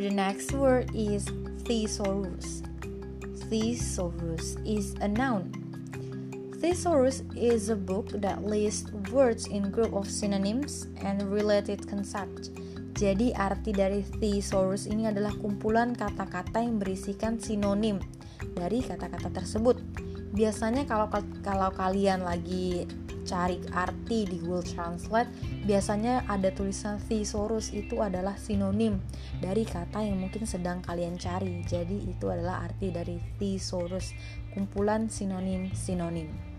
the next word is thesaurus. Thesaurus is a noun. Thesaurus is a book that lists words in group of synonyms and related concepts. Jadi arti dari thesaurus ini adalah kumpulan kata-kata yang berisikan sinonim dari kata-kata tersebut. Biasanya kalau kalau kalian lagi cari arti di Google Translate, biasanya ada tulisan thesaurus itu adalah sinonim dari kata yang mungkin sedang kalian cari. Jadi itu adalah arti dari thesaurus, kumpulan sinonim-sinonim.